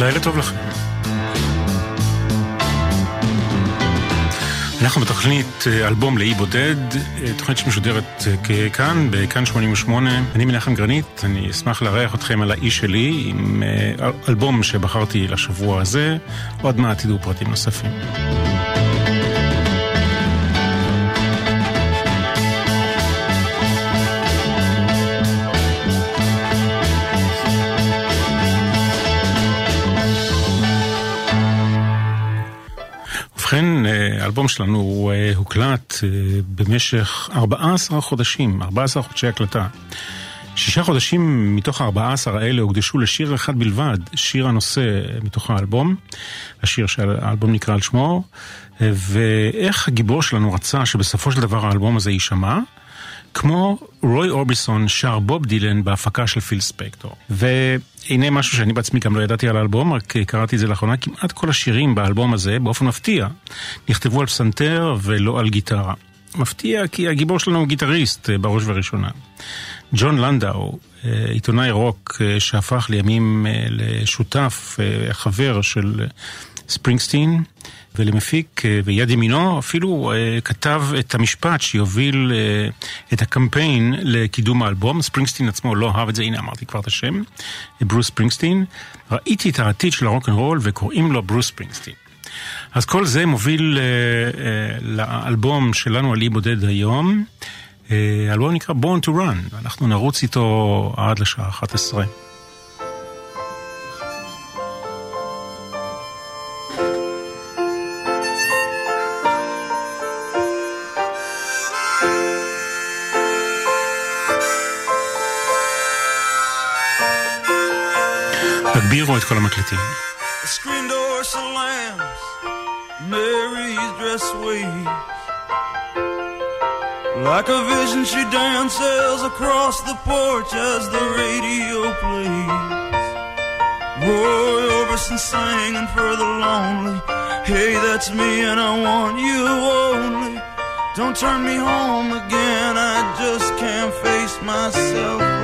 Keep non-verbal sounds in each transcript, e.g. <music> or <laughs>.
לילה טוב לכם. אנחנו בתוכנית אה, אלבום לאי בודד, אה, תוכנית שמשודרת אה, כאן, בכאן 88. אני מנחם גרנית, אני אשמח לארח אתכם על האי שלי עם אלבום שבחרתי לשבוע הזה, עוד מעט תדעו פרטים נוספים. ובכן, אה, האלבום שלנו אה, הוקלט אה, במשך 14 חודשים, 14 חודשי הקלטה. שישה חודשים מתוך ה-14 האלה הוקדשו לשיר אחד בלבד, שיר הנושא מתוך האלבום, השיר שהאלבום נקרא על שמו, ואיך הגיבור שלנו רצה שבסופו של דבר האלבום הזה יישמע. כמו רוי אורביסון שר בוב דילן בהפקה של פיל ספקטור. והנה משהו שאני בעצמי גם לא ידעתי על האלבום, רק קראתי את זה לאחרונה, כמעט כל השירים באלבום הזה, באופן מפתיע, נכתבו על פסנתר ולא על גיטרה. מפתיע כי הגיבור שלנו הוא גיטריסט אה, בראש ובראשונה. ג'ון לנדאו, אה, עיתונאי רוק אה, שהפך לימים לשותף, חבר של ספרינגסטין, ולמפיק אה, ויד ימינו אפילו אה, כתב את המשפט שיוביל אה, את הקמפיין לקידום האלבום. ספרינגסטין עצמו לא אהב את זה, הנה אמרתי כבר את השם, ברוס ספרינגסטין. ראיתי את העתיד של הרוקנרול וקוראים לו ברוס ספרינגסטין. אז כל זה מוביל לאלבום שלנו על אי בודד היום. האלבום נקרא Born to Run, ואנחנו נרוץ איתו עד לשעה 11. תגבירו את כל המקלטים. screen door slams, Mary's dress waves. Like a vision she dances across the porch as the radio plays. Roy Orbison singing for the lonely. Hey, that's me and I want you only. Don't turn me home again, I just can't face myself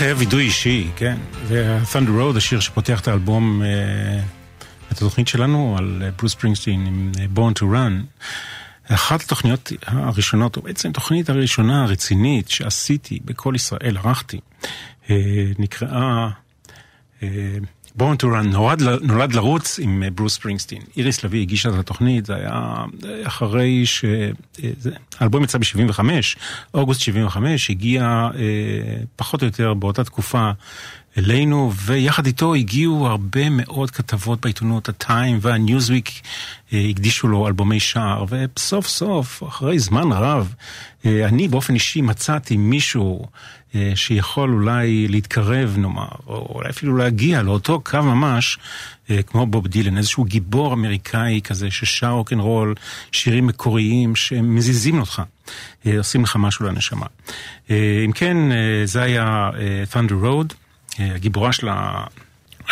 חייב וידוי אישי, כן. ו-Thunder Road, השיר שפותח את האלבום, את התוכנית שלנו על ברוס פרינגסטין עם Born to Run. אחת התוכניות הראשונות, או בעצם התוכנית הראשונה הרצינית שעשיתי בכל ישראל, ערכתי, נקראה בורן טו רן נולד, לרוץ עם אה, ברוס ספרינגסטין. איריס לביא הגישה את התוכנית, זה היה אחרי ש... אה, האלבום יצא ב-75, אוגוסט 75, הגיע אה, פחות או יותר באותה תקופה אלינו, ויחד איתו הגיעו הרבה מאוד כתבות בעיתונות, הטיים והניוזוויק הקדישו לו אלבומי שער, וסוף סוף, אחרי זמן רב, אני באופן אישי מצאתי מישהו אה, שיכול אולי להתקרב נאמר, או אולי אפילו להגיע לאותו קו ממש, אה, כמו בוב דילן, איזשהו גיבור אמריקאי כזה ששר רוקנרול, שירים מקוריים שמזיזים אותך, אה, עושים לך משהו לנשמה. אם כן, זה היה Thunder Road, הגיבורה של ה...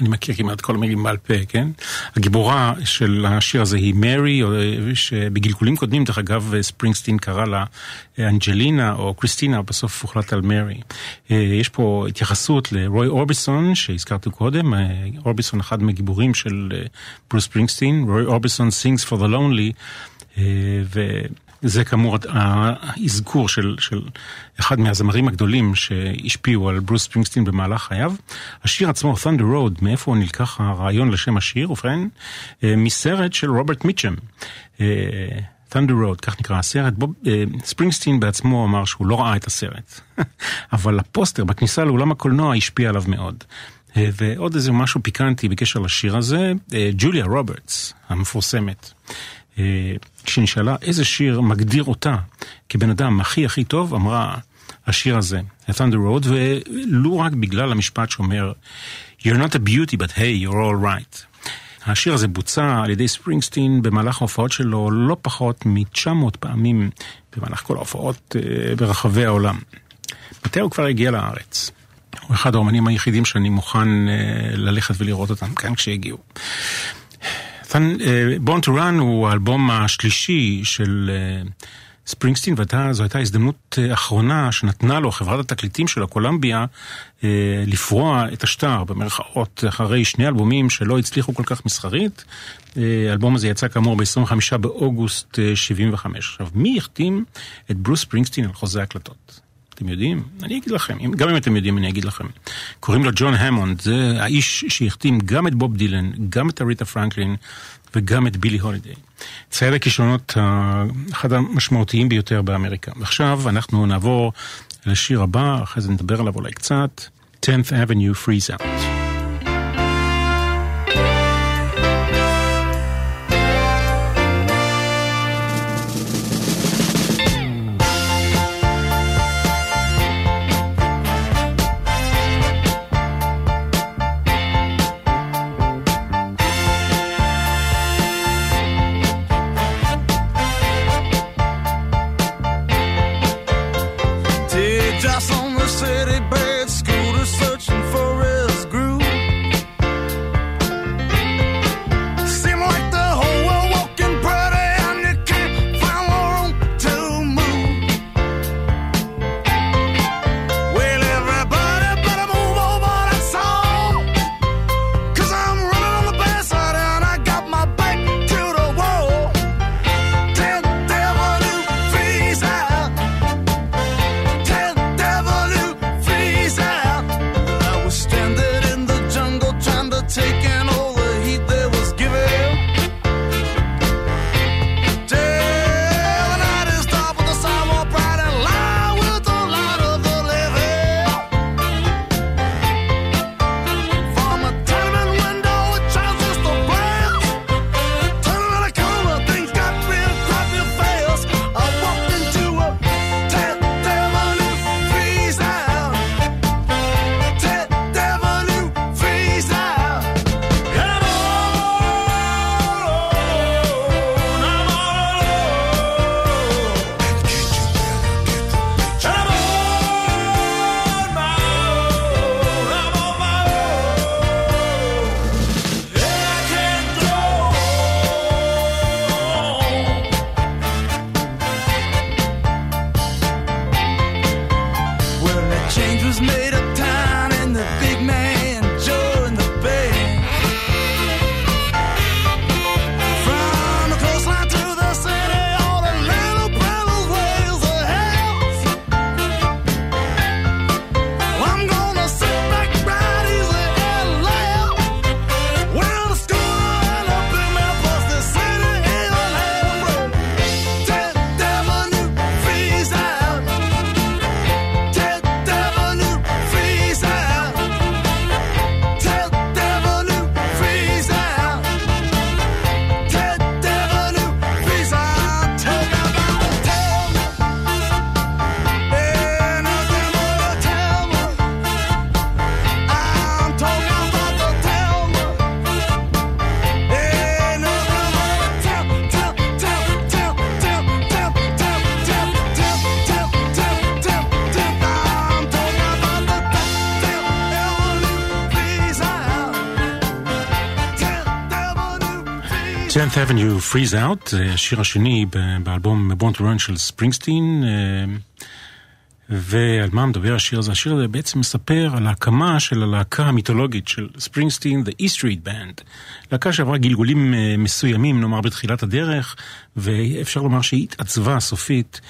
אני מכיר כמעט כל המילים בעל פה, כן? הגיבורה של השיר הזה היא מרי, שבגלגולים קודמים, דרך אגב, ספרינגסטין קרא לה אנג'לינה או קריסטינה, בסוף הוחלט על מרי. אה, יש פה התייחסות לרוי אורביסון, שהזכרתי קודם, אה, אורביסון אחד מהגיבורים של אה, ברוס ספרינגסטין, רוי אורביסון sings for the lonely, ו... זה כאמור האזכור של, של אחד מהזמרים הגדולים שהשפיעו על ברוס ספרינגסטין במהלך חייו. השיר עצמו, Thunder Road, מאיפה נלקח הרעיון לשם השיר? ובכן, אה, מסרט של רוברט מיצ'ם. אה, Thunder Road, כך נקרא הסרט. בוב, אה, ספרינגסטין בעצמו אמר שהוא לא ראה את הסרט, <laughs> אבל הפוסטר בכניסה לאולם הקולנוע השפיע עליו מאוד. ועוד איזה משהו פיקנטי בקשר לשיר הזה, ג'וליה רוברטס המפורסמת. כשנשאלה איזה שיר מגדיר אותה כבן אדם הכי הכי טוב, אמרה השיר הזה, A Thunder Road, ולו רק בגלל המשפט שאומר You're not a beauty but hey, you're all right. השיר הזה בוצע על ידי ספרינגסטין במהלך ההופעות שלו לא פחות מ-900 פעמים במהלך כל ההופעות uh, ברחבי העולם. מתי הוא כבר הגיע לארץ? הוא אחד האומנים היחידים שאני מוכן uh, ללכת ולראות אותם כאן כשהגיעו. בורן טו רן הוא האלבום השלישי של ספרינגסטין, uh, וזו הייתה הזדמנות uh, אחרונה שנתנה לו חברת התקליטים של הקולמביה uh, לפרוע את השטר, במרכאות, אחרי שני אלבומים שלא הצליחו כל כך מסחרית. האלבום הזה יצא כאמור ב-25 באוגוסט 75. עכשיו, מי החתים את ברוס ספרינגסטין על חוזה הקלטות? אתם יודעים? אני אגיד לכם, גם אם אתם יודעים אני אגיד לכם. קוראים לו ג'ון המונד, זה האיש שהחתים גם את בוב דילן, גם את אריתה פרנקלין וגם את בילי הולידיי. צייר הכישרונות אחד המשמעותיים ביותר באמריקה. ועכשיו אנחנו נעבור לשיר הבא, אחרי זה נדבר עליו אולי קצת, 10th Avenue Freeze Out. 10th Avenue Freeze Out, זה השיר השני באלבום Born to Run של ספרינגסטין. ועל מה מדבר השיר הזה? השיר הזה בעצם מספר על ההקמה של הלהקה המיתולוגית של ספרינגסטין, The E Street Band. להקה שעברה גלגולים מסוימים, נאמר בתחילת הדרך, ואפשר לומר שהיא התעצבה סופית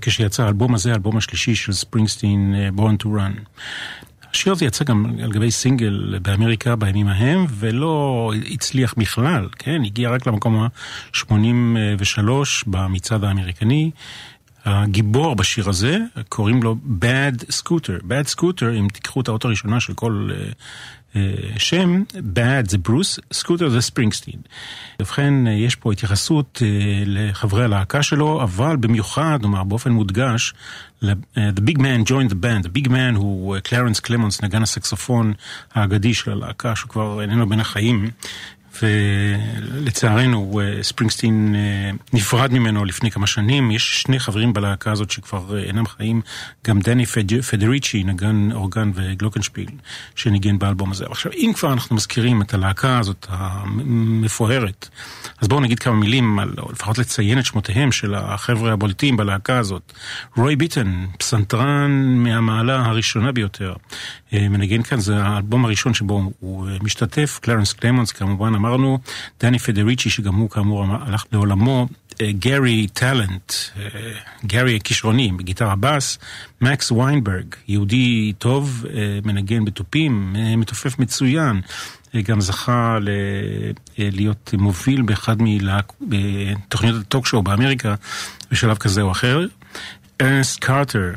כשיצא האלבום הזה, האלבום השלישי של ספרינגסטין, Born to Run. השיר הזה יצא גם על גבי סינגל באמריקה בימים ההם, ולא הצליח בכלל, כן? הגיע רק למקום ה-83 במצעד האמריקני. הגיבור בשיר הזה, קוראים לו Bad Scooter. Bad Scooter, אם תיקחו את האוטו הראשונה של כל uh, uh, שם, Bad זה ברוס, Scooter זה ספרינגסטין. ובכן, יש פה התייחסות לחברי הלהקה שלו, אבל במיוחד, נאמר באופן מודגש, The Big Man joined the band. The Big Man הוא קלרנס קלמונס, נגן הסקסופון האגדי של הלהקה, שהוא כבר איננו בין החיים. ולצערנו ספרינגסטין נפרד ממנו לפני כמה שנים. יש שני חברים בלהקה הזאת שכבר אינם חיים, גם דני פדריצ'י, נגן אורגן וגלוקנשפיל, שניגן באלבום הזה. עכשיו, אם כבר אנחנו מזכירים את הלהקה הזאת המפוארת, אז בואו נגיד כמה מילים, על, או לפחות לציין את שמותיהם של החבר'ה הבולטים בלהקה הזאת. רוי ביטן, פסנתרן מהמעלה הראשונה ביותר. מנגן כאן, זה האלבום הראשון שבו הוא משתתף, קלרנס קלמנס כמובן, אמרנו, דני פדריצ'י שגם הוא כאמור הלך לעולמו, גארי טאלנט, גארי הכישרוני בגיטרה בס, מקס ויינברג, יהודי טוב, מנגן בתופים, מתופף מצוין. גם זכה ל... להיות מוביל באחד מתוכניות ה talk show באמריקה בשלב כזה או אחר. ארנסט קארטר,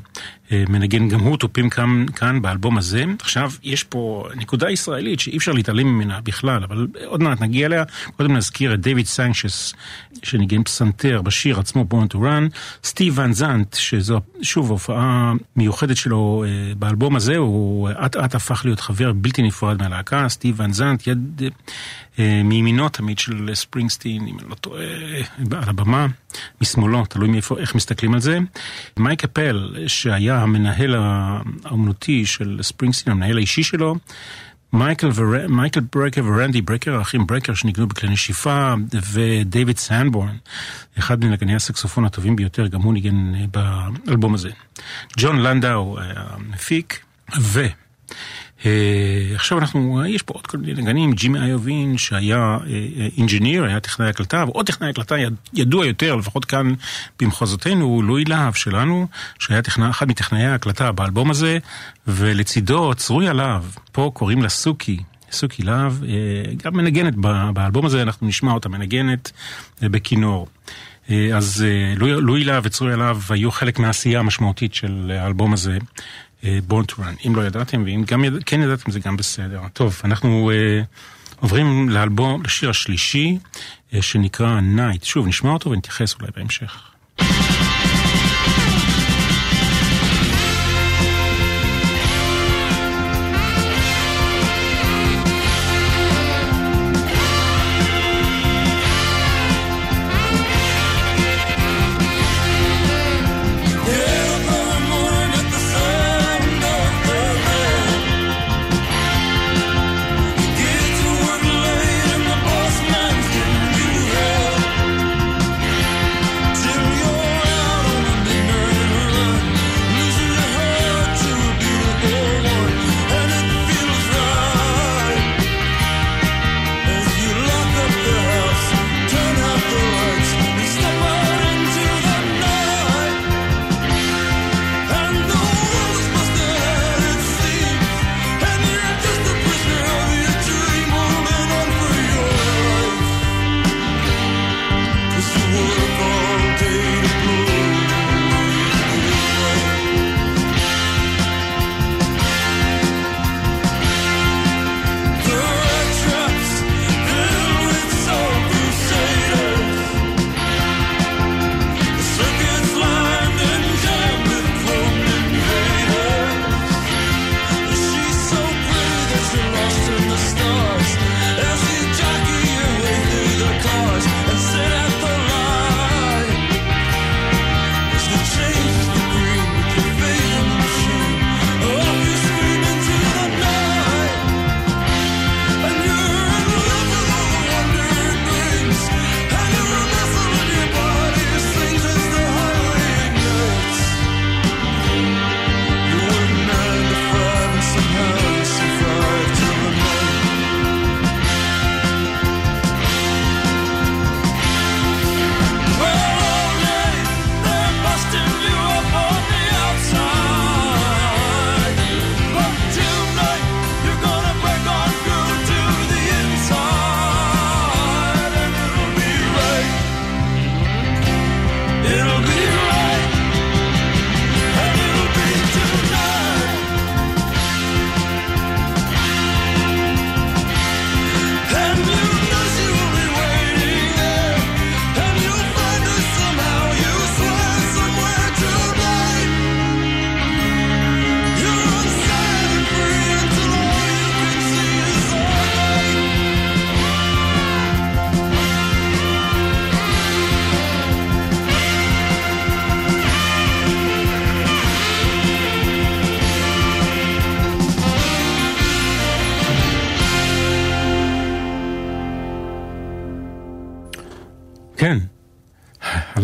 מנגן גם הוא תופים כאן, כאן באלבום הזה. עכשיו, יש פה נקודה ישראלית שאי אפשר להתעלם ממנה בכלל, אבל עוד מעט נגיע אליה. קודם נזכיר את דיוויד סנשס, שניגן פסנתר בשיר עצמו, Born to Run. סטיב ון זנט, שזו שוב הופעה מיוחדת שלו באלבום הזה, הוא אט אט הפך להיות חבר בלתי נפרד מהלהקה. סטיב ון זנט, יד מימינו תמיד של ספרינגסטין, אם אני לא טועה, על הבמה, משמאלו, תלוי מאיפה, איך מסתכלים על זה. מייק אפל, שהיה המנהל האומנותי של ספרינגסטין, המנהל האישי שלו, מייקל, ור... מייקל ברקר ורנדי ברקר, האחים ברקר שניגנו בכלי נשיפה, ודייוויד סנבורן, אחד מנגני הסקסופון הטובים ביותר, גם הוא ניגן באלבום הזה. ג'ון לנדאו המפיק, ו... עכשיו אנחנו, יש פה עוד כל מיני נגנים, ג'ימי איובין שהיה אינג'יניר, היה טכנאי הקלטה, ועוד טכנאי הקלטה ידוע יותר, לפחות כאן במחוזותינו, לואי להב שלנו, שהיה טכנא, אחד מטכנאי ההקלטה באלבום הזה, ולצידו צרוי להב, פה קוראים לה סוכי. סוכי להב, גם מנגנת באלבום הזה, אנחנו נשמע אותה מנגנת בכינור. אז לואי להב וצרוי להב היו חלק מהעשייה המשמעותית של האלבום הזה. Born to Run. אם לא ידעתם, ואם גם יד... כן ידעתם זה גם בסדר. טוב, אנחנו uh, עוברים לאלבום, לשיר השלישי, uh, שנקרא Night. שוב, נשמע אותו ונתייחס אולי בהמשך.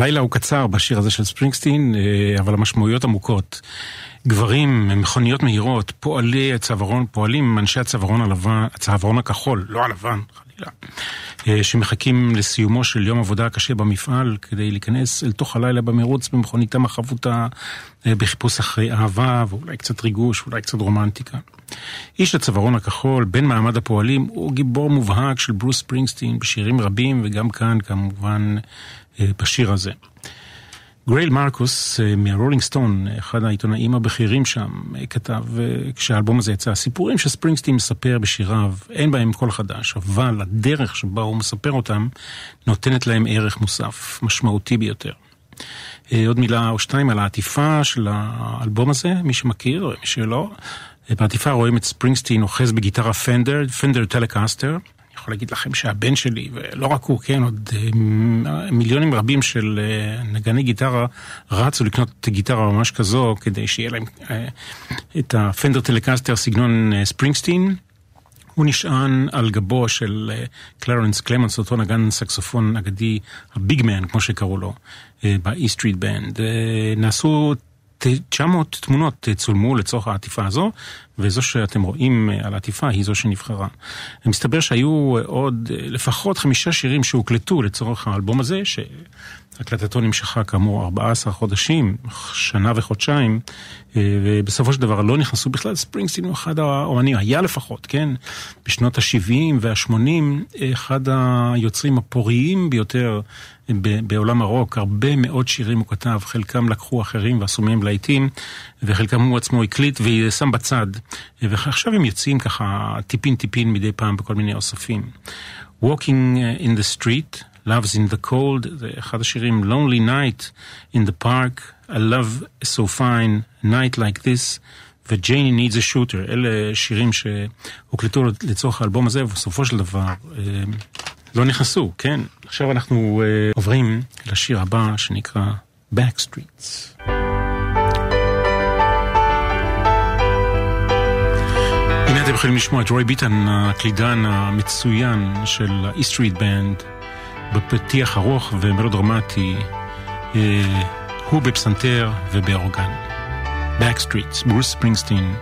הלילה הוא קצר בשיר הזה של ספרינגסטין, אה, אבל המשמעויות עמוקות. גברים, מכוניות מהירות, פועלי הצווארון, פועלים אנשי הצווארון הלבן, הצווארון הכחול, לא הלבן, חלילה, אה, שמחכים לסיומו של יום עבודה קשה במפעל כדי להיכנס אל תוך הלילה במרוץ במכוניתם החבוטה אה, בחיפוש אחרי אהבה ואולי קצת ריגוש, אולי קצת רומנטיקה. איש הצווארון הכחול, בן מעמד הפועלים, הוא גיבור מובהק של ברוס ספרינגסטין בשירים רבים וגם כאן כמובן בשיר הזה. גרייל מרקוס אה, מהרולינג סטון, אחד העיתונאים הבכירים שם, אה, כתב כשהאלבום הזה יצא, סיפורים שספרינגסטין מספר בשיריו, אין בהם קול חדש, אבל הדרך שבה הוא מספר אותם נותנת להם ערך מוסף, משמעותי ביותר. עוד מילה או שתיים על העטיפה של האלבום הזה, מי שמכיר, מי שלא. בעטיפה רואים את ספרינגסטין אוחז בגיטרה פנדר, פנדר טלקאסטר. יכול להגיד לכם שהבן שלי, ולא רק הוא, כן, עוד אה, מיליונים רבים של אה, נגני גיטרה רצו לקנות גיטרה ממש כזו, כדי שיהיה להם אה, את הפנדר טלקסטר סגנון ספרינגסטין. הוא נשען על גבו של קלרנס קלמנס, אותו נגן סקסופון אגדי, ה Big Man, כמו שקראו לו, באי סטריט בנד. נעשו 900 תמונות צולמו לצורך העטיפה הזו, וזו שאתם רואים אה, על העטיפה היא זו שנבחרה. מסתבר שהיו עוד אה, לפחות חמישה שירים שהוקלטו לצורך האלבום הזה, שהקלטתו נמשכה כאמור 14 חודשים, שנה וחודשיים, אה, ובסופו של דבר לא נכנסו בכלל. ספרינגסטין הוא אחד האומנים, היה לפחות, כן, בשנות ה-70 וה-80, אחד היוצרים הפוריים ביותר בעולם הרוק, הרבה מאוד שירים הוא כתב, חלקם לקחו אחרים ועשו מהם להיטים, וחלקם הוא עצמו הקליט ושם בצד. ועכשיו הם יוצאים ככה טיפין טיפין מדי פעם בכל מיני אוספים. Walking in the street, Love's in the cold, זה אחד השירים, Lonely night in the park, I love so fine, night like this. ו-Janie needs a shooter, אלה שירים שהוקלטו לצורך האלבום הזה, ובסופו של דבר אה, לא נכנסו, כן. עכשיו אנחנו אה, עוברים לשיר הבא שנקרא Backstreets. אתם יכולים לשמוע את רוי ביטן, הקלידן המצוין של ה-E Street Band, בפתיח ארוך ומאוד דרמטי, אה, הוא בפסנתר ובאורגן. Backstreets, ברוס ספרינגסטין,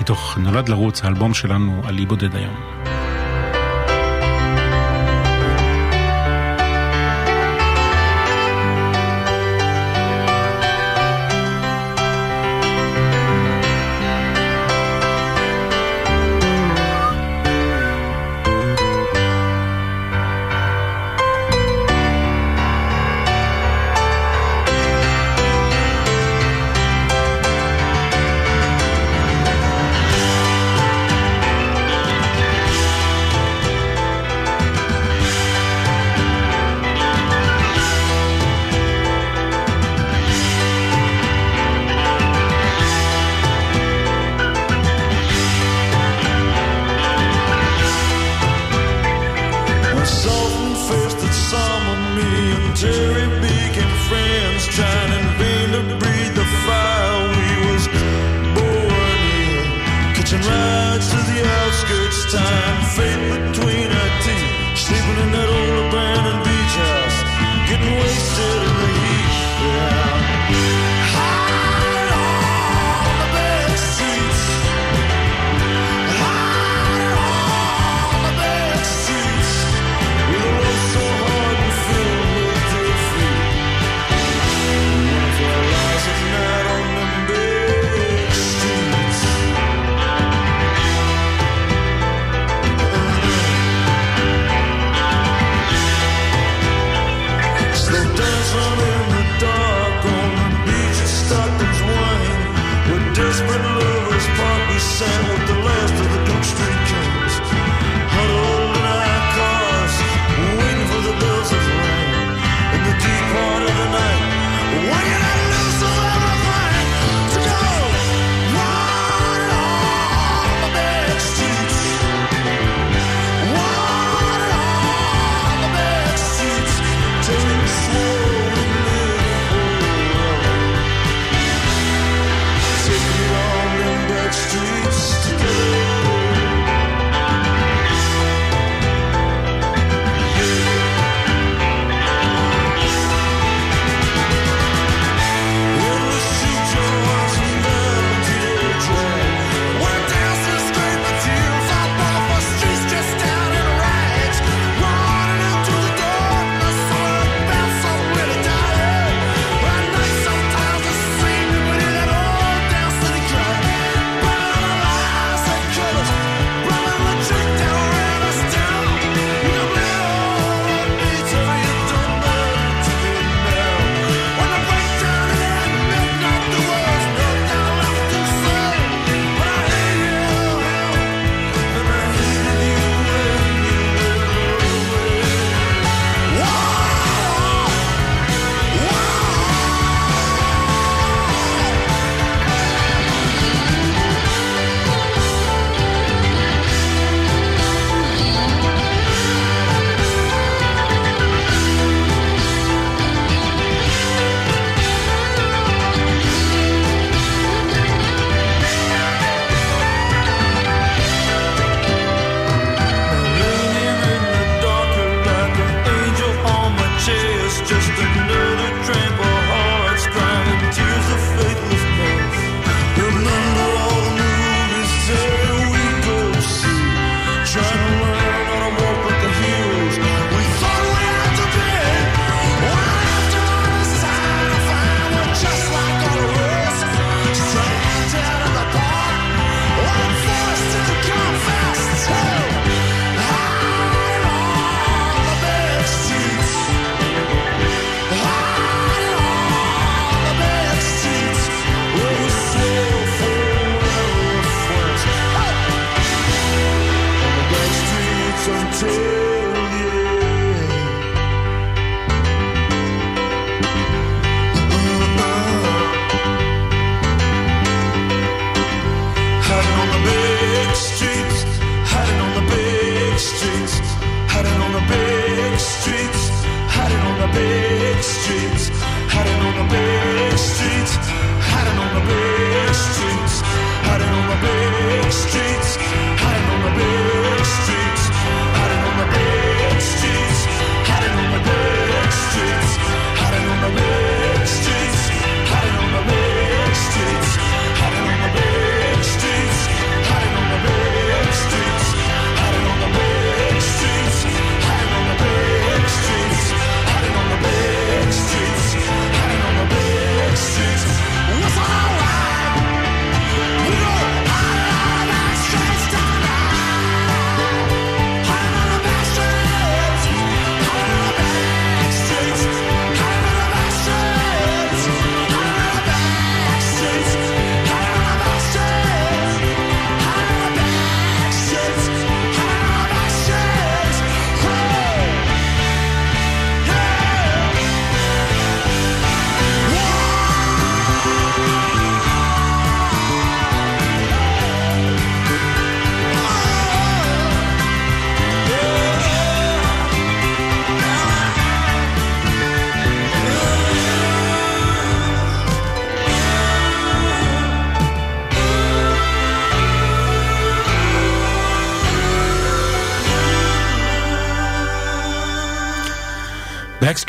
מתוך נולד לרוץ, האלבום שלנו על אי בודד היום.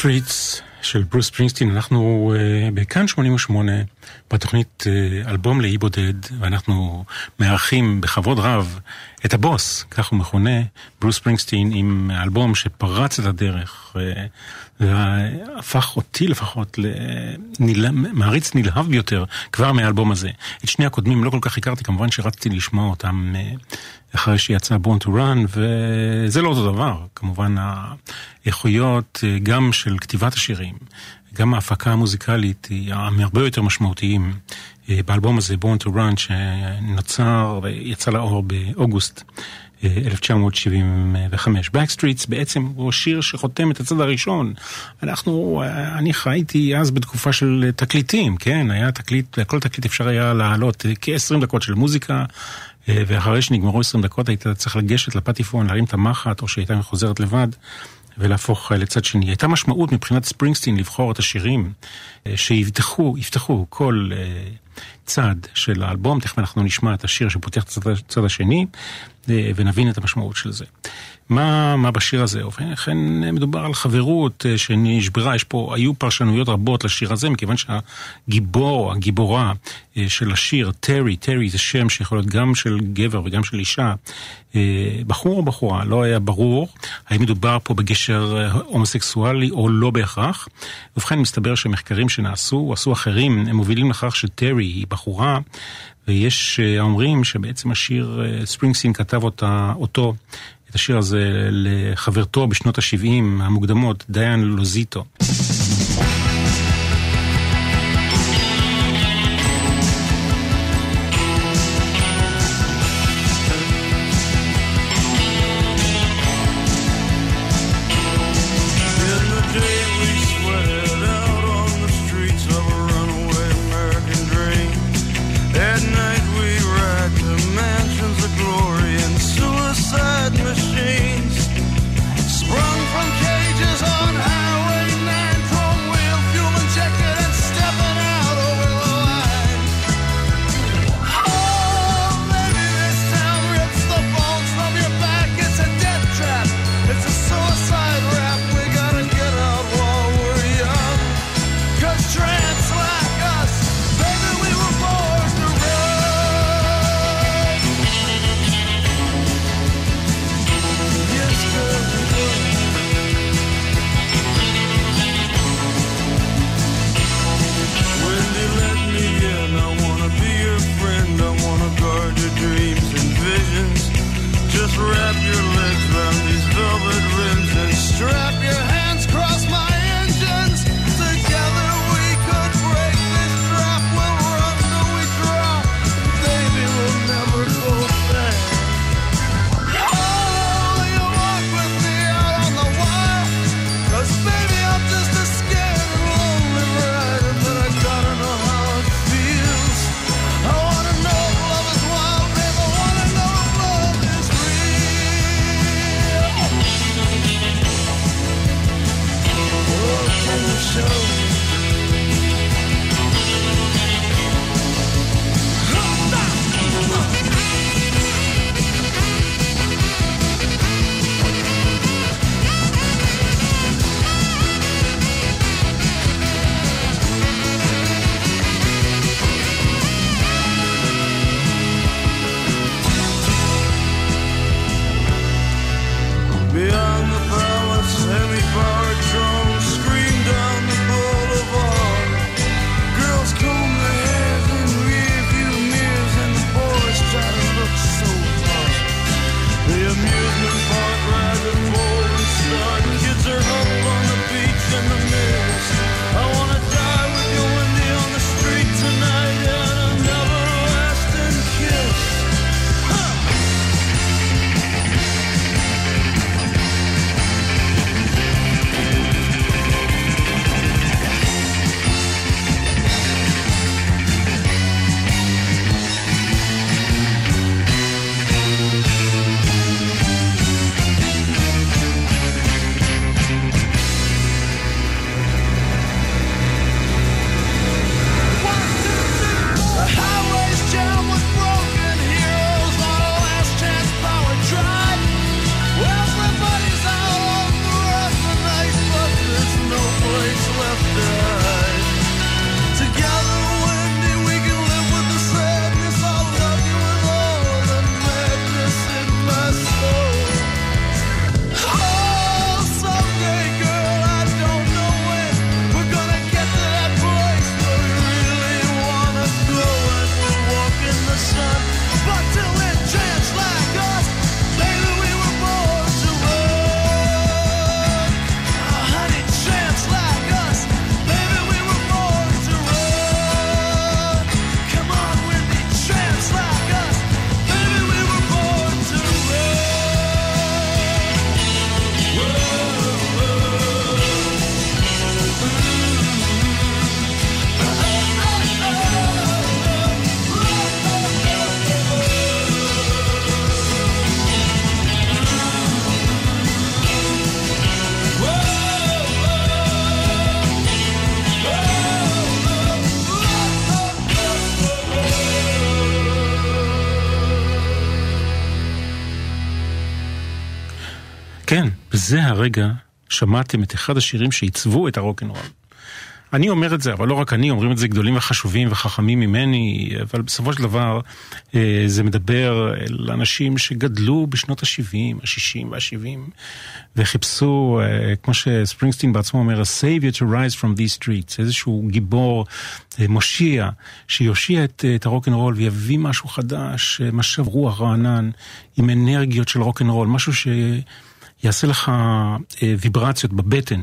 Backstreets של ברוס פרינסטין, אנחנו uh, בכאן 88 בתוכנית uh, אלבום לאי בודד, ואנחנו מארחים בכבוד רב את הבוס, כך הוא מכונה, ברוס פרינסטין, עם אלבום שפרץ את הדרך, uh, והפך אותי לפחות למעריץ נלהב ביותר כבר מהאלבום הזה. את שני הקודמים לא כל כך הכרתי, כמובן שרצתי לשמוע אותם uh, אחרי שיצא Born to Run, וזה לא אותו דבר, כמובן האיכויות אה, גם של כתיבת השירים, גם ההפקה המוזיקלית היא הרבה יותר משמעותיים אה, באלבום הזה, Born to Run, שנוצר ויצא לאור באוגוסט 1975. אה, Backstreets בעצם הוא שיר שחותם את הצד הראשון. אנחנו, אני חייתי אז בתקופה של תקליטים, כן? היה תקליט, כל תקליט אפשר היה לעלות כ-20 דקות של מוזיקה. אה, ואחרי שנגמרו 20 דקות היית צריך לגשת לפטיפון, להרים את המחט, או שהייתה חוזרת לבד, ולהפוך אה, לצד שני. הייתה משמעות מבחינת ספרינגסטין לבחור את השירים אה, שיפתחו, יפתחו כל צד של האלבום, תכף אנחנו נשמע את השיר שפותח את הצד השני, ונבין את המשמעות של זה. מה, מה בשיר הזה? ובכן מדובר על חברות אה, שנשברה, יש פה, היו פרשנויות רבות לשיר הזה, מכיוון שהגיבור, הגיבורה אה, של השיר, טרי, טרי זה שם שיכול להיות גם של גבר וגם של אישה, אה, בחור או בחורה, לא היה ברור האם מדובר פה בגשר הומוסקסואלי או לא בהכרח. ובכן מסתבר שמחקרים שנעשו, עשו אחרים, הם מובילים לכך שטרי היא בחורה, ויש האומרים שבעצם השיר, ספרינגסין כתב אותה, אותו את השיר הזה לחברתו בשנות ה-70 המוקדמות, דיין לוזיטו. בזה הרגע שמעתם את אחד השירים שעיצבו את הרוקנרול. אני אומר את זה, אבל לא רק אני, אומרים את זה גדולים וחשובים וחכמים ממני, אבל בסופו של דבר אה, זה מדבר אל אנשים שגדלו בשנות ה-70, ה-60 וה-70, וחיפשו, אה, כמו שספרינגסטין בעצמו אומר, a savior to rise from these streets, איזשהו גיבור, אה, מושיע, שיושיע את, את הרוקנרול ויביא משהו חדש, משב רוח רענן, עם אנרגיות של רוקנרול, משהו ש... יעשה לך אה, ויברציות בבטן,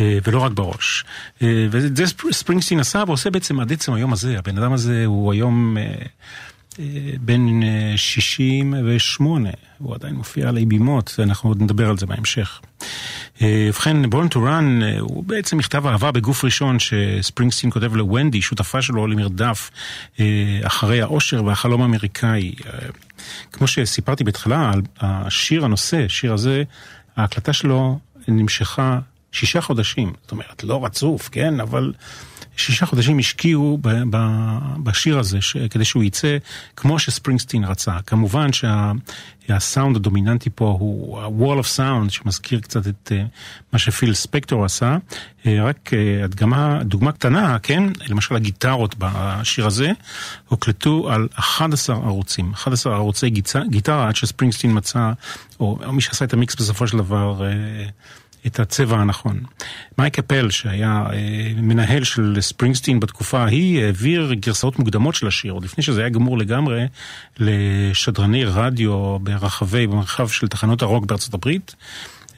אה, ולא רק בראש. אה, וזה ספרינגסטין עשה ועושה בעצם עד עצם היום הזה. הבן אדם הזה הוא היום אה, אה, בן אה, 68, הוא עדיין מופיע עלי בימות, אנחנו עוד נדבר על זה בהמשך. אה, ובכן, to Run אה, הוא בעצם מכתב אהבה בגוף ראשון שספרינגסטין כותב לוונדי, שותפה שלו למרדף אה, אחרי האושר והחלום האמריקאי. כמו שסיפרתי בהתחלה, השיר הנושא, השיר הזה, ההקלטה שלו נמשכה שישה חודשים. זאת אומרת, לא רצוף, כן? אבל שישה חודשים השקיעו ב- ב- בשיר הזה ש- כדי שהוא יצא כמו שספרינגסטין רצה. כמובן שהסאונד שה- הדומיננטי פה הוא ה-wall of sound שמזכיר קצת את uh, מה שפיל ספקטור עשה. Uh, רק uh, הדגמה, דוגמה קטנה, כן? למשל הגיטרות בשיר הזה הוקלטו על 11 ערוצים, 11 ערוצי גיצה, גיטרה עד שספרינגסטין מצא, או, או מי שעשה את המיקס בסופו של דבר את הצבע הנכון. מייק אפל, שהיה אה, מנהל של ספרינגסטין בתקופה ההיא, העביר גרסאות מוקדמות של השיר, עוד לפני שזה היה גמור לגמרי, לשדרני רדיו ברחבי, במרחב של תחנות הרוק בארצות הברית.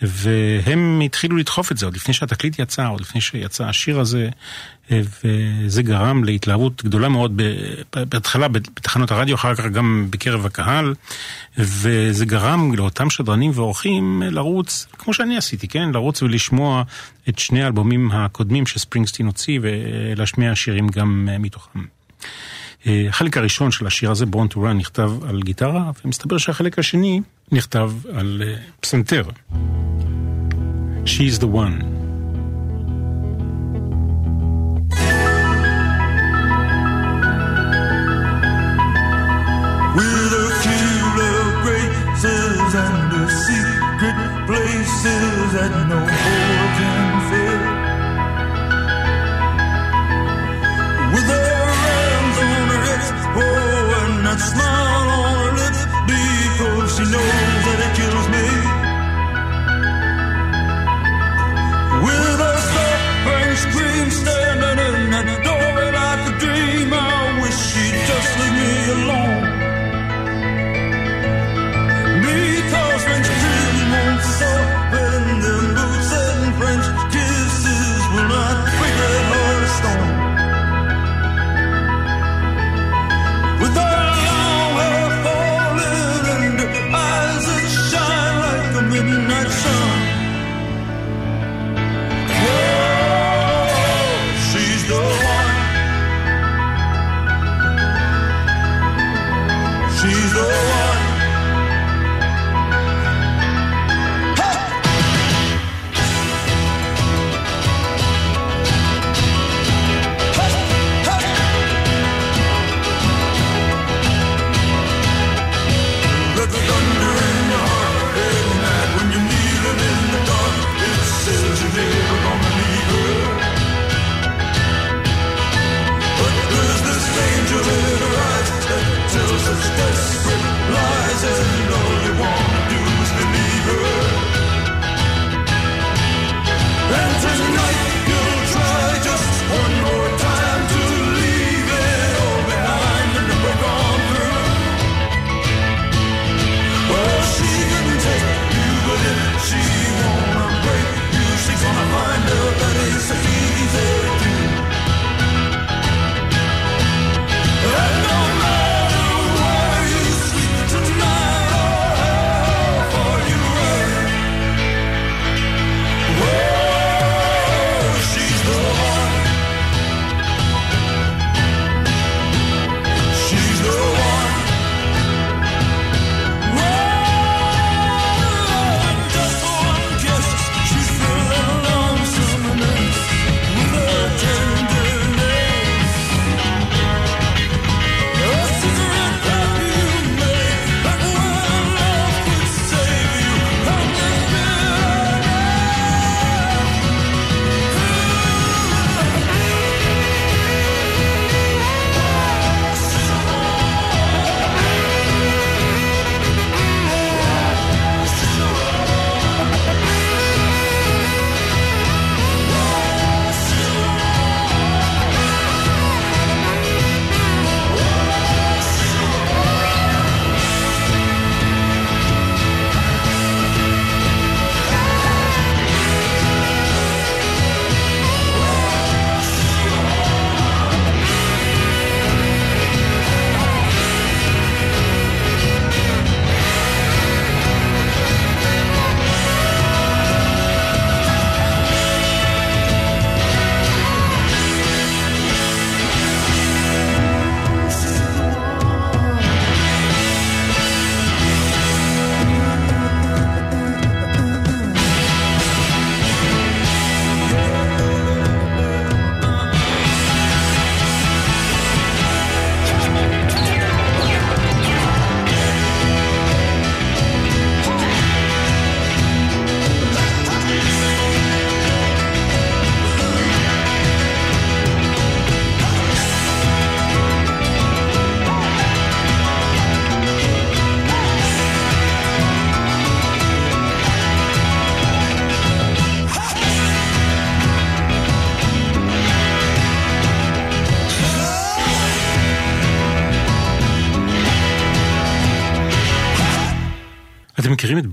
והם התחילו לדחוף את זה עוד לפני שהתקליט יצא, עוד לפני שיצא השיר הזה, וזה גרם להתלהבות גדולה מאוד בהתחלה בתחנות הרדיו, אחר כך גם בקרב הקהל, וזה גרם לאותם שדרנים ואורחים לרוץ, כמו שאני עשיתי, כן? לרוץ ולשמוע את שני האלבומים הקודמים שספרינגסטין הוציא ולהשמיע שירים גם מתוכם. החלק הראשון של השיר הזה, to Run, נכתב על גיטרה, ומסתבר שהחלק השני נכתב על פסנתר. She's the one. Places that no more small. She's the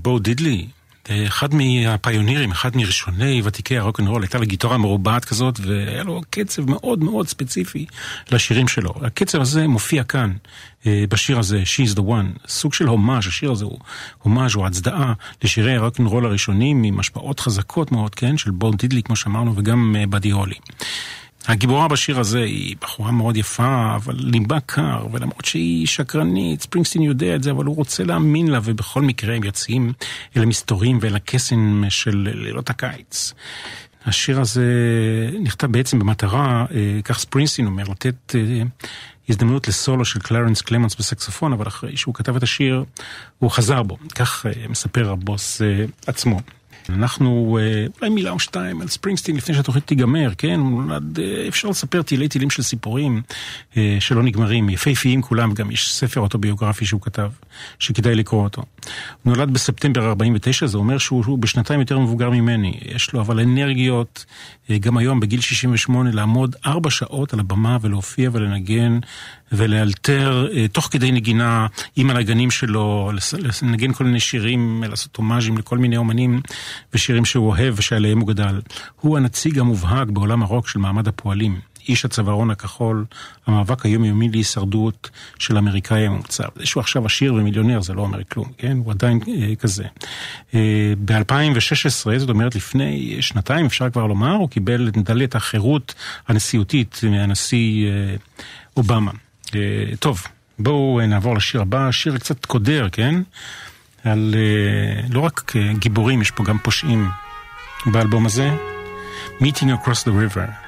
בו דידלי? אחד מהפיונירים, אחד מראשוני ותיקי הרוקנרול, הייתה לו גיטרה מרובעת כזאת, והיה לו קצב מאוד מאוד ספציפי לשירים שלו. הקצב הזה מופיע כאן, אה, בשיר הזה, She's the One, סוג של הומאז', השיר הזה הוא הומאז' או הצדעה לשירי הרוקנרול הראשונים, עם השפעות חזקות מאוד, כן, של בו דידלי, כמו שאמרנו, וגם בדי הולי. הגיבורה בשיר הזה היא בחורה מאוד יפה, אבל ליבה קר, ולמרות שהיא שקרנית, ספרינגסטין יודע את זה, אבל הוא רוצה להאמין לה, ובכל מקרה הם יוצאים אל המסתורים ואל הקסם של לילות הקיץ. השיר הזה נכתב בעצם במטרה, אה, כך ספרינגסטין אומר, לתת אה, הזדמנות לסולו של קלרנס קלמנס בסקסופון, אבל אחרי שהוא כתב את השיר, הוא חזר בו. כך אה, מספר הבוס עצמו. אנחנו, אה, אולי מילה או שתיים על ספרינגסטין לפני שהתוכנית תיגמר, כן? אה, אפשר לספר תילי תילים של סיפורים אה, שלא נגמרים, יפהפיים כולם, גם יש ספר אוטוביוגרפי שהוא כתב, שכדאי לקרוא אותו. הוא נולד בספטמבר 49, זה אומר שהוא בשנתיים יותר מבוגר ממני. יש לו אבל אנרגיות, גם היום בגיל 68, לעמוד ארבע שעות על הבמה ולהופיע ולנגן ולאלתר תוך כדי נגינה עם הנגנים שלו, לנגן כל מיני שירים, לעשות הומאז'ים לכל מיני אומנים ושירים שהוא אוהב ושעליהם הוא גדל. הוא הנציג המובהק בעולם הרוק של מעמד הפועלים. איש הצווארון הכחול, המאבק היומיומי להישרדות של האמריקאי הממוצע. זה שהוא עכשיו עשיר ומיליונר זה לא אומר כלום, כן? הוא עדיין אה, כזה. אה, ב-2016, זאת אומרת לפני שנתיים אפשר כבר לומר, הוא קיבל את מדליית החירות הנשיאותית מהנשיא אה, אובמה. אה, טוב, בואו נעבור לשיר הבא, שיר קצת קודר, כן? על אה, לא רק גיבורים, יש פה גם פושעים באלבום הזה. Meeting Across the River,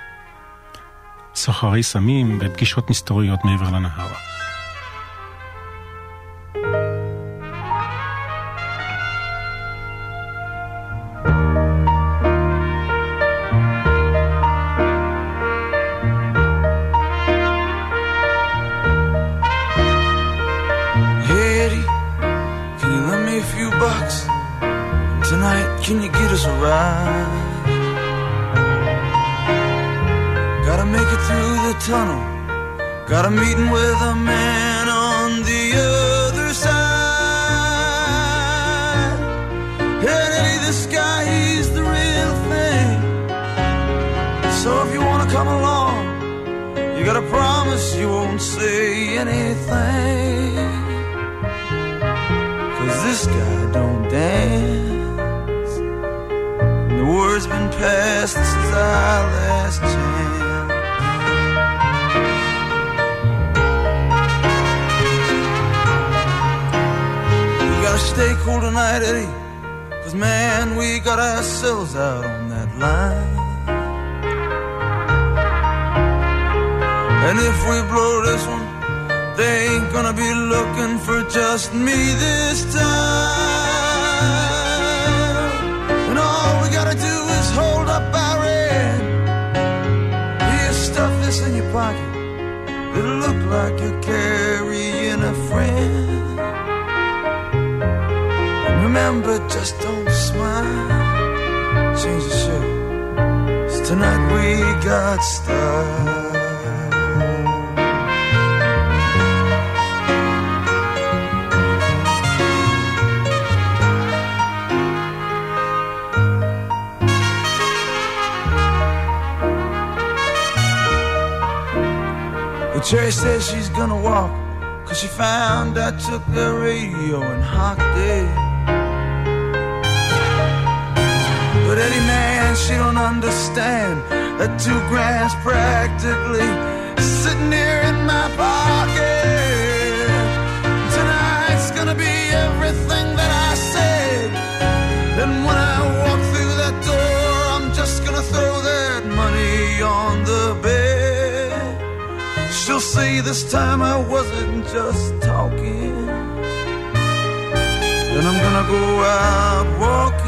סוחרי סמים ופגישות מסתוריות מעבר לנהר. Tunnel. Got a meeting with a man on the other side. And hey, this guy, he's the real thing. So if you wanna come along, you gotta promise you won't say anything. Cause this guy don't dance And The word's been passed, this is our stakeholder night tonight, eight. Cause man, we got ourselves out on that line. And if we blow this one, they ain't gonna be looking for just me this time. And all we gotta do is hold up our end. Here, stuff this in your pocket. It'll look like you're carrying a friend. Remember, just don't smile. Change the shirt. Cause tonight we got style. Cherry says she's gonna walk, cause she found I took the radio and hocked it. But Eddie, man, she don't understand that two grand's practically sitting here in my pocket. Tonight's gonna be everything that I said. And when I walk through that door, I'm just gonna throw that money on the bed. She'll say this time I wasn't just talking. Then I'm gonna go out walking.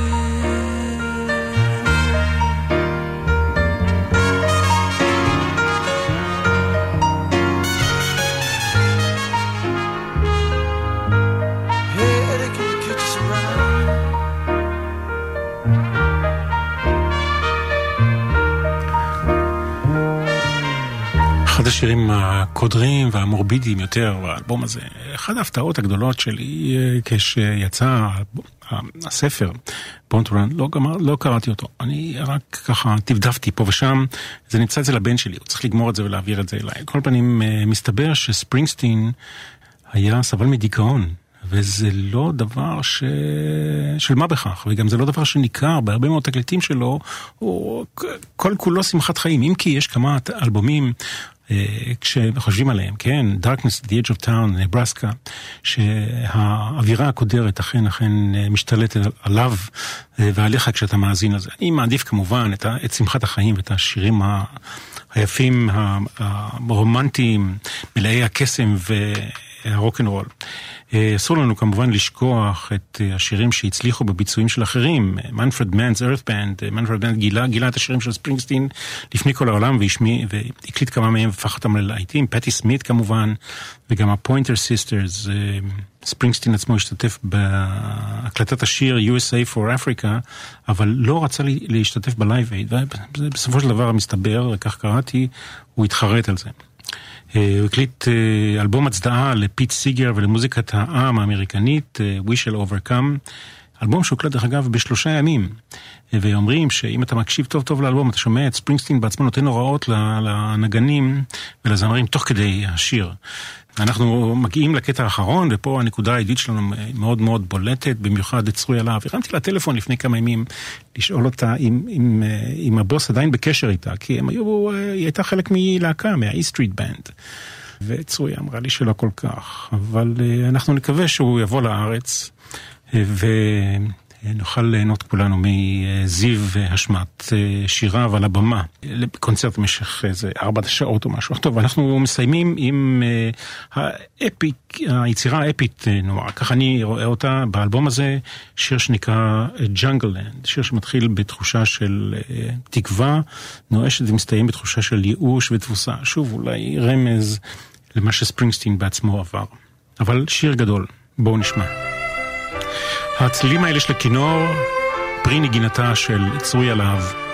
השירים הקודרים והמורבידיים יותר באלבום הזה. אחת ההפתעות הגדולות שלי כשיצא הספר, בונטרן, לא, גמר, לא קראתי אותו. אני רק ככה טפדפתי פה ושם, זה נמצא אצל הבן שלי, הוא צריך לגמור את זה ולהעביר את זה אליי. כל פנים, אה, מסתבר שספרינגסטין היה סבל מדיכאון. וזה לא דבר ש... של מה בכך, וגם זה לא דבר שניכר בהרבה מאוד תקליטים שלו, הוא כל כולו שמחת חיים, אם כי יש כמה אלבומים אה, כשחושבים עליהם, כן, Darkness, The Edge of Town, נברסקה, שהאווירה הקודרת אכן אכן אה, משתלטת עליו אה, ועליך כשאתה מאזין לזה. אני מעדיף כמובן את, את שמחת החיים ואת השירים היפים, הרומנטיים, מלאי הקסם והרוקנרול. אה, אסור לנו כמובן לשכוח את אה, השירים שהצליחו בביצועים של אחרים. מנפרד מנס, ארת בנד, מנפרד מנס גילה, גילה את השירים של ספרינגסטין לפני כל העולם והשמיע, והקליט כמה מהם והפך אותם ללהיטים. פטי סמית כמובן, וגם הפוינטר סיסטרס. אה, ספרינגסטין עצמו השתתף בהקלטת השיר USA for Africa, אבל לא רצה להשתתף בלייב אייד, ובסופו של דבר מסתבר, כך קראתי, הוא התחרט על זה. אה, הוא הקליט אה, אלבום הצדעה לפיט סיגר ולמוזיקת העם האמריקנית, אה, We Shall Overcome, אלבום שהוקלט דרך אגב בשלושה ימים. ואומרים שאם אתה מקשיב טוב טוב לאלבום, אתה שומע את ספרינגסטין בעצמו נותן הוראות לנגנים ולזמרים תוך כדי השיר. אנחנו מגיעים לקטע האחרון, ופה הנקודה העדית שלנו מאוד מאוד בולטת, במיוחד את צרוי עליו. הרמתי לה טלפון לפני כמה ימים לשאול אותה אם, אם, אם הבוס עדיין בקשר איתה, כי הם היו, היא הייתה חלק מלהקה, מה-E Street Band. וצרוי אמרה לי שלא כל כך, אבל אה, אנחנו נקווה שהוא יבוא לארץ. אה, ו... נוכל ליהנות כולנו מזיו השמעת אה, שיריו על הבמה, לקונצרט במשך איזה ארבע שעות או משהו. טוב, אנחנו מסיימים עם אה, האפיק, היצירה האפית אה, נורא, ככה אני רואה אותה באלבום הזה, שיר שנקרא ג'אנגלנד, שיר שמתחיל בתחושה של תקווה נואשת ומסתיים בתחושה של ייאוש ותבוסה. שוב, אולי רמז למה שספרינגסטין בעצמו עבר. אבל שיר גדול, בואו נשמע. הצלילים האלה של הכינור, פרי נגינתה של צרויה הלהב.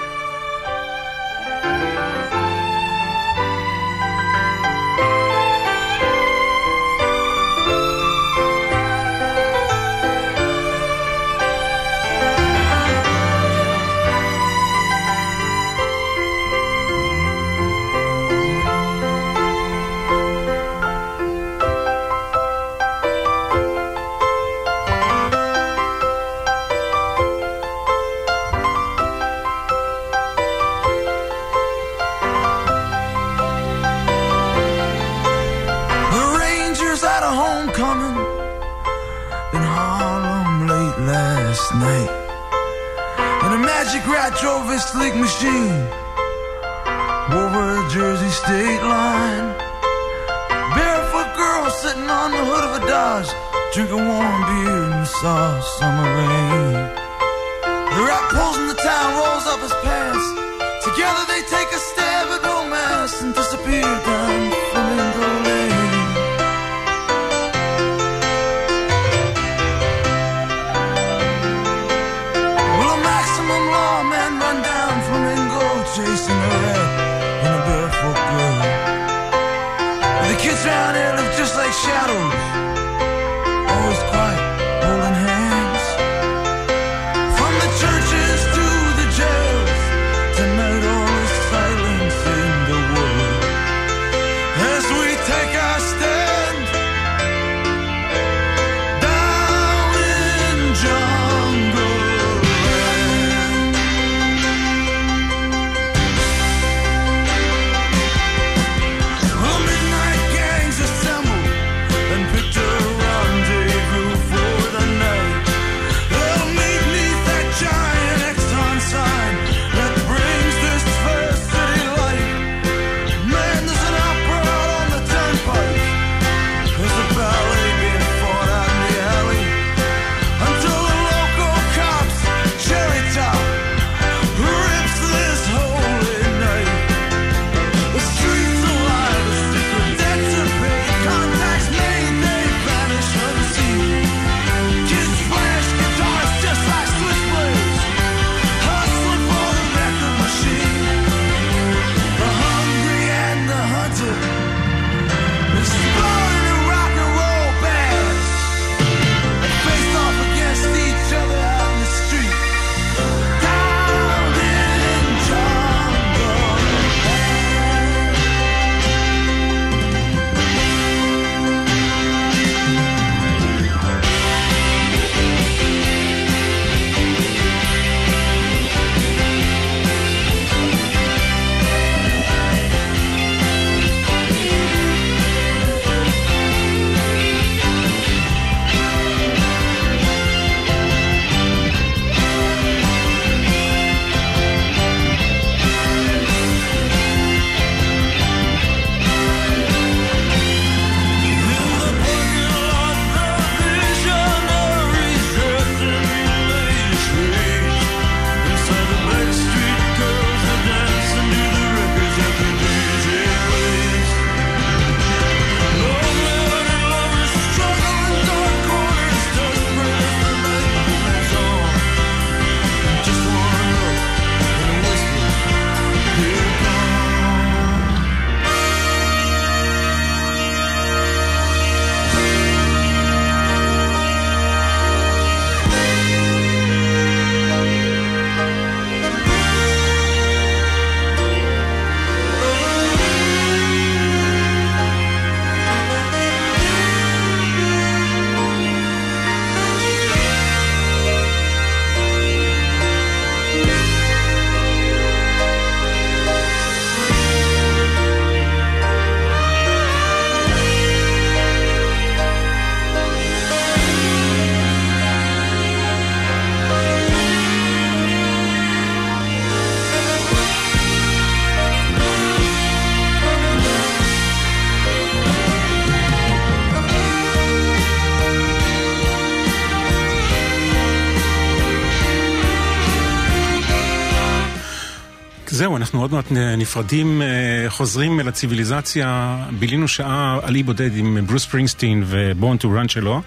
אנחנו עוד מעט נפרדים, אה, חוזרים אל הציוויליזציה. בילינו שעה על אי בודד עם ברוס ספרינגסטין ו Born to Run שלו.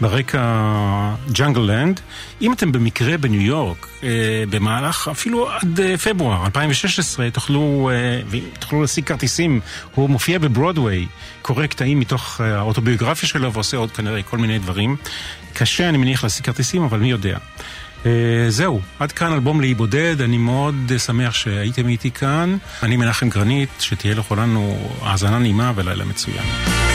ברקע Jungleland. אם אתם במקרה בניו יורק, אה, במהלך אפילו עד אה, פברואר 2016, תוכלו, תוכלו להשיג כרטיסים, הוא מופיע בברודוויי, קורא קטעים מתוך האוטוביוגרפיה שלו ועושה עוד כנראה כל מיני דברים. קשה, אני מניח, להשיג כרטיסים, אבל מי יודע. אה, זהו, עד כאן אלבום לאי בודד, אני מאוד שמח שהייתם איתי כאן. אני מנחם גרנית, שתהיה לכולנו האזנה נעימה ולילה מצוין.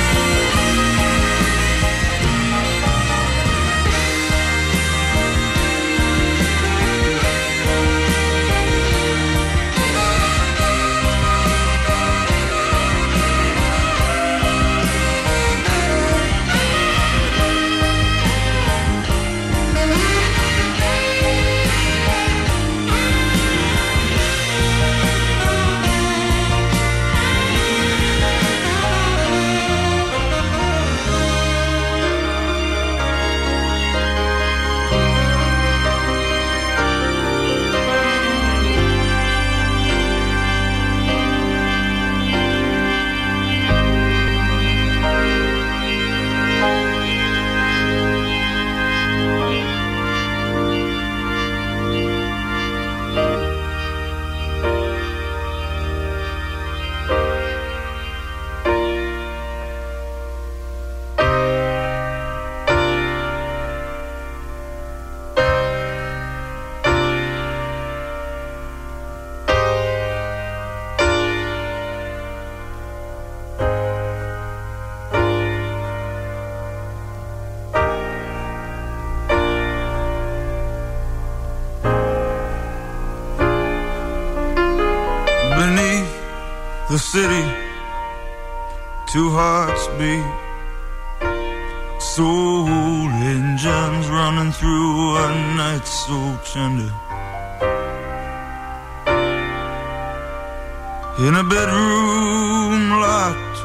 In a bedroom locked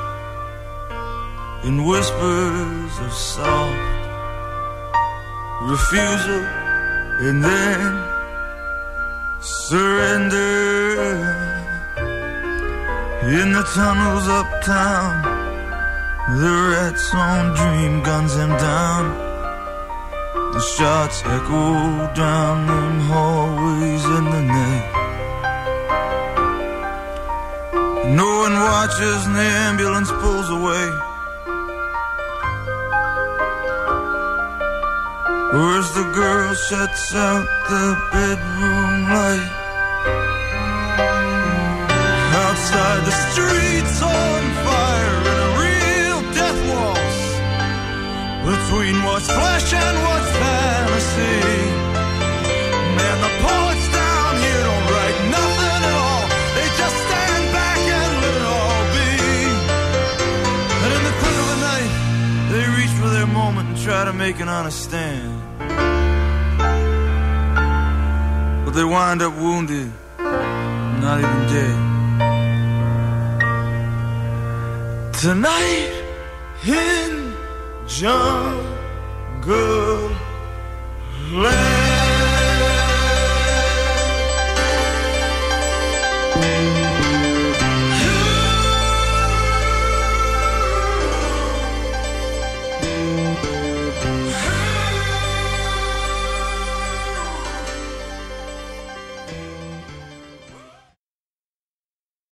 in whispers of soft refusal, and then surrender. In the tunnels uptown, the rats on dream guns him down. The shots echo down them hallways in the night. Watches and the ambulance pulls away. Where's the girl shuts out the bedroom light. Outside the streets on fire in a real death waltz between what's flesh and what's fantasy. Try to make an honest stand. But they wind up wounded, not even dead. Tonight in jungle land.